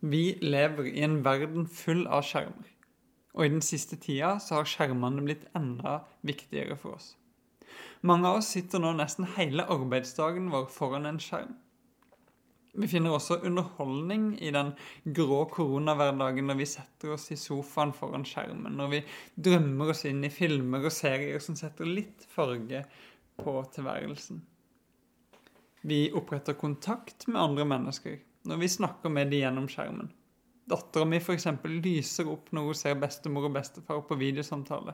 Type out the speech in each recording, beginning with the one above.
Vi lever i en verden full av skjermer. Og i den siste tida så har skjermene blitt enda viktigere for oss. Mange av oss sitter nå nesten hele arbeidsdagen vår foran en skjerm. Vi finner også underholdning i den grå koronahverdagen når vi setter oss i sofaen foran skjermen, når vi drømmer oss inn i filmer og serier som setter litt farge på tilværelsen. Vi oppretter kontakt med andre mennesker når vi snakker med dem gjennom skjermen. Dattera mi f.eks. lyser opp når hun ser bestemor og bestefar på videosamtale.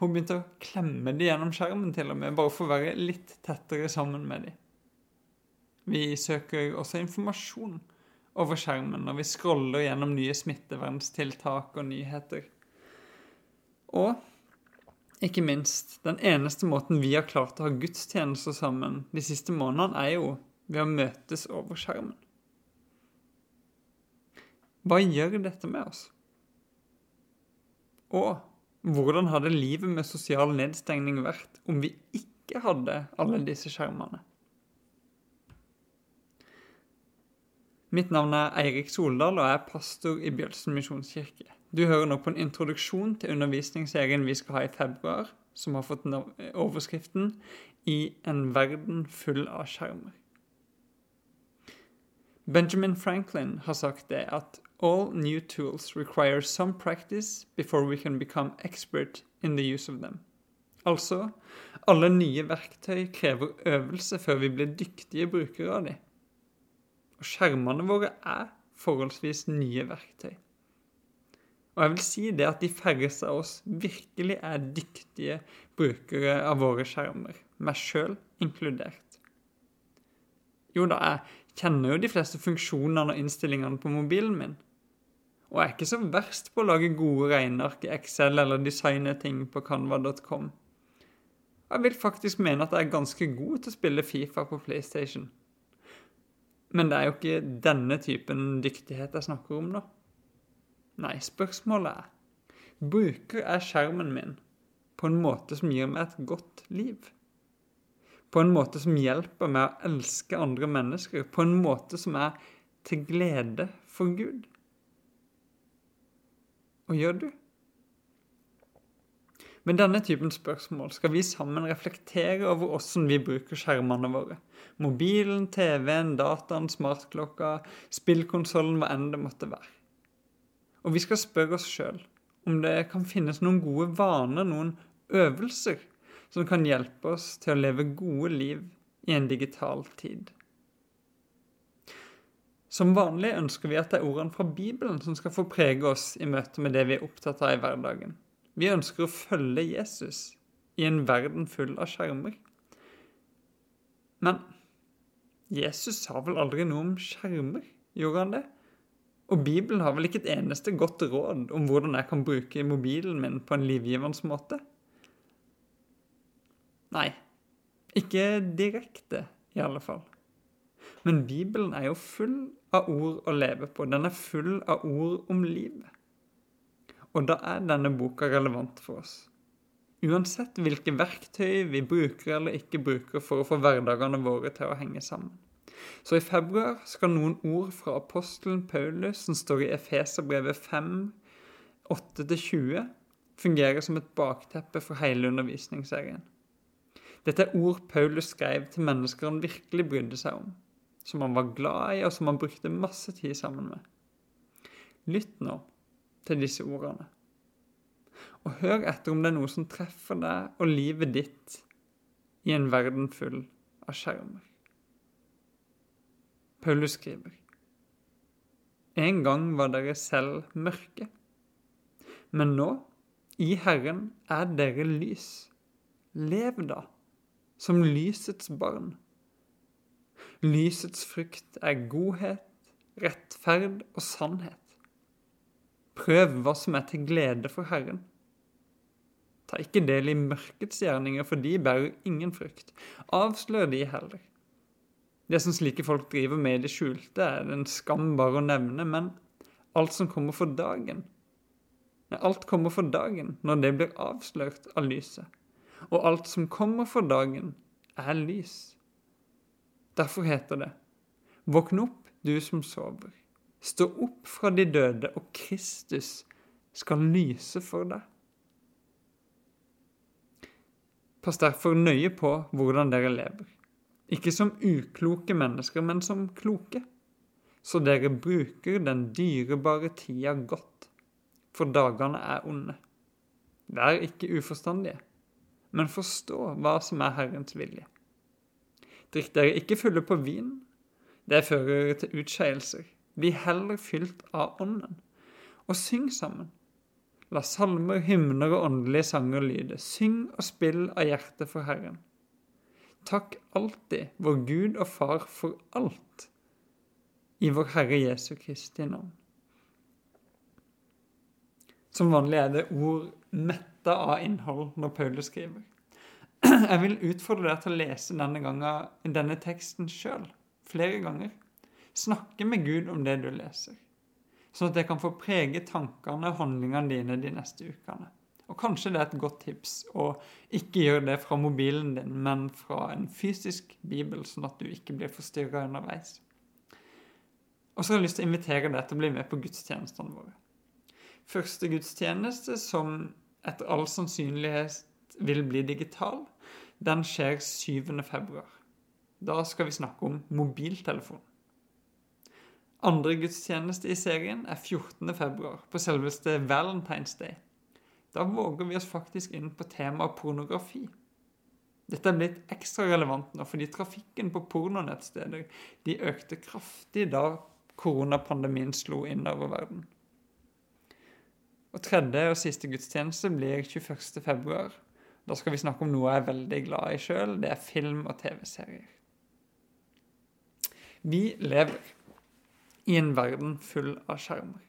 Hun begynte å klemme dem gjennom skjermen til og med, bare for å være litt tettere sammen med dem. Vi søker også informasjon over skjermen når vi scroller gjennom nye smittevernstiltak og nyheter. Og ikke minst, den eneste måten vi har klart å ha gudstjenester sammen de siste månedene, er jo ved å møtes over skjermen. Hva gjør dette med oss? Og hvordan hadde livet med sosial nedstengning vært om vi ikke hadde alle disse skjermene? Mitt navn er Eirik Soldal, og jeg er pastor i Bjølsen misjonskirke. Du hører nå på en introduksjon til undervisningsserien vi skal ha i februar, som har fått overskriften 'I en verden full av skjermer'. Benjamin Franklin har sagt det at All new tools require some practice before we can become expert in the use of them. Altså, alle nye verktøy krever øvelse før vi blir dyktige brukere av dem. Og skjermene våre er forholdsvis nye verktøy. Og jeg vil si det at de færreste av oss virkelig er dyktige brukere av våre skjermer, meg sjøl inkludert. Jo da, jeg kjenner jo de fleste funksjonene og innstillingene på mobilen min og jeg er ikke så verst på å lage gode regneark i Excel eller designe ting på canva.com. Jeg vil faktisk mene at jeg er ganske god til å spille Fifa på PlayStation. Men det er jo ikke denne typen dyktighet jeg snakker om da. Nei, spørsmålet er Bruker jeg skjermen min på en måte som gir meg et godt liv? På en måte som hjelper meg å elske andre mennesker? På en måte som er til glede for Gud? Og gjør du? Med denne typen spørsmål skal vi sammen reflektere over hvordan vi bruker skjermene våre. Mobilen, TV-en, dataen, smartklokka, spillkonsollen, hva enn det måtte være. Og vi skal spørre oss sjøl om det kan finnes noen gode vaner, noen øvelser, som kan hjelpe oss til å leve gode liv i en digital tid. Som vanlig ønsker vi at det er ordene fra Bibelen som skal få prege oss i møte med det vi er opptatt av i hverdagen. Vi ønsker å følge Jesus i en verden full av skjermer. Men Jesus sa vel aldri noe om skjermer? Gjorde han det? Og Bibelen har vel ikke et eneste godt råd om hvordan jeg kan bruke mobilen min på en livgivende måte? Nei, ikke direkte, i alle fall. Men Bibelen er jo full av ord å leve på. Den er full av ord om livet. Og da er denne boka relevant for oss. Uansett hvilke verktøy vi bruker eller ikke bruker for å få hverdagene våre til å henge sammen. Så i februar skal noen ord fra apostelen Paulus, som står i Efeserbrevet 5, 8-20, fungere som et bakteppe for hele undervisningsserien. Dette er ord Paulus skrev til mennesker han virkelig brydde seg om som han var glad i, og som han brukte masse tid sammen med. Lytt nå til disse ordene, og hør etter om det er noe som treffer deg og livet ditt i en verden full av skjermer. Paulus skriver En gang var dere selv mørke, men nå, i Herren, er dere lys. Lev da som lysets barn. Lysets frukt er godhet, rettferd og sannhet. Prøv hva som er til glede for Herren. Ta ikke del i mørkets gjerninger, for de bærer ingen frukt. Avslør de heller. Det som slike folk driver med i det skjulte, er en skam bare å nevne, men alt som kommer for dagen Alt kommer for dagen når det blir avslørt av lyset. Og alt som kommer for dagen, er lys. Derfor heter det Våkn opp, du som sover. Stå opp fra de døde, og Kristus skal lyse for deg. Pass derfor nøye på hvordan dere lever, ikke som ukloke mennesker, men som kloke, så dere bruker den dyrebare tida godt, for dagene er onde. Vær ikke uforstandige, men forstå hva som er Herrens vilje. Drikk dere ikke fulle på vin, det fører til utskeielser. Bli heller fylt av Ånden, og syng sammen La salmer, hymner og åndelige sanger lyde. Syng og spill av hjertet for Herren. Takk alltid vår Gud og Far for alt i vår Herre Jesu Kristi navn. Som vanlig er det ord metta av innhold når Paulus skriver. Jeg vil utfordre deg til å lese denne, gangen, denne teksten sjøl, flere ganger. Snakke med Gud om det du leser sånn at det kan få prege tankene og handlingene dine de neste ukene. Og kanskje det er et godt tips å ikke gjøre det fra mobilen din, men fra en fysisk bibel, sånn at du ikke blir forstyrra underveis. Og så har jeg lyst til å invitere deg til å bli med på gudstjenestene våre. Første gudstjeneste, som etter all sannsynlighet vil bli digital, den skjer 7. februar. Da skal vi snakke om mobiltelefon. Andre gudstjeneste i serien er 14.2, på selveste Valentine's Day. Da våger vi oss faktisk inn på temaet pornografi. Dette er blitt ekstra relevant nå fordi trafikken på pornonettsteder de økte kraftig da koronapandemien slo inn over verden. Og Tredje og siste gudstjeneste blir 21.2. Da skal vi snakke om noe jeg er veldig glad i sjøl. Det er film og TV-serier. Vi lever i en verden full av skjermer.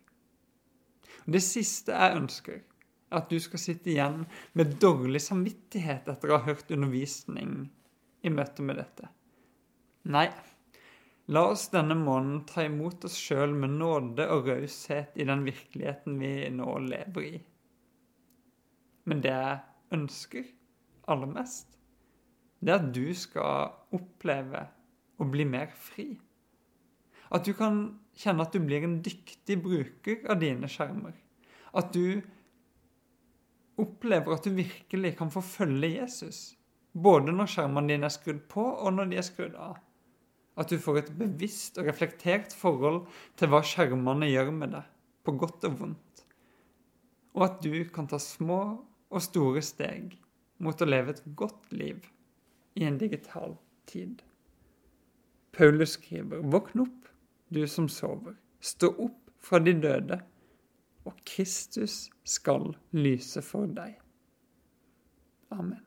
Det siste jeg ønsker, er at du skal sitte igjen med dårlig samvittighet etter å ha hørt undervisning i møte med dette. Nei, la oss denne måneden ta imot oss sjøl med nåde og raushet i den virkeligheten vi nå lever i. Men det jeg ønsker aller mest, det er at du skal oppleve å bli mer fri. At du kan kjenne at du blir en dyktig bruker av dine skjermer. At du opplever at du virkelig kan få følge Jesus. Både når skjermene dine er skrudd på, og når de er skrudd av. At du får et bevisst og reflektert forhold til hva skjermene gjør med deg, på godt og vondt. Og at du kan ta små og store steg mot å leve et godt liv i en digital tid. Paulus skriver 'Våkn opp, du som sover. Stå opp fra de døde, og Kristus skal lyse for deg. Amen.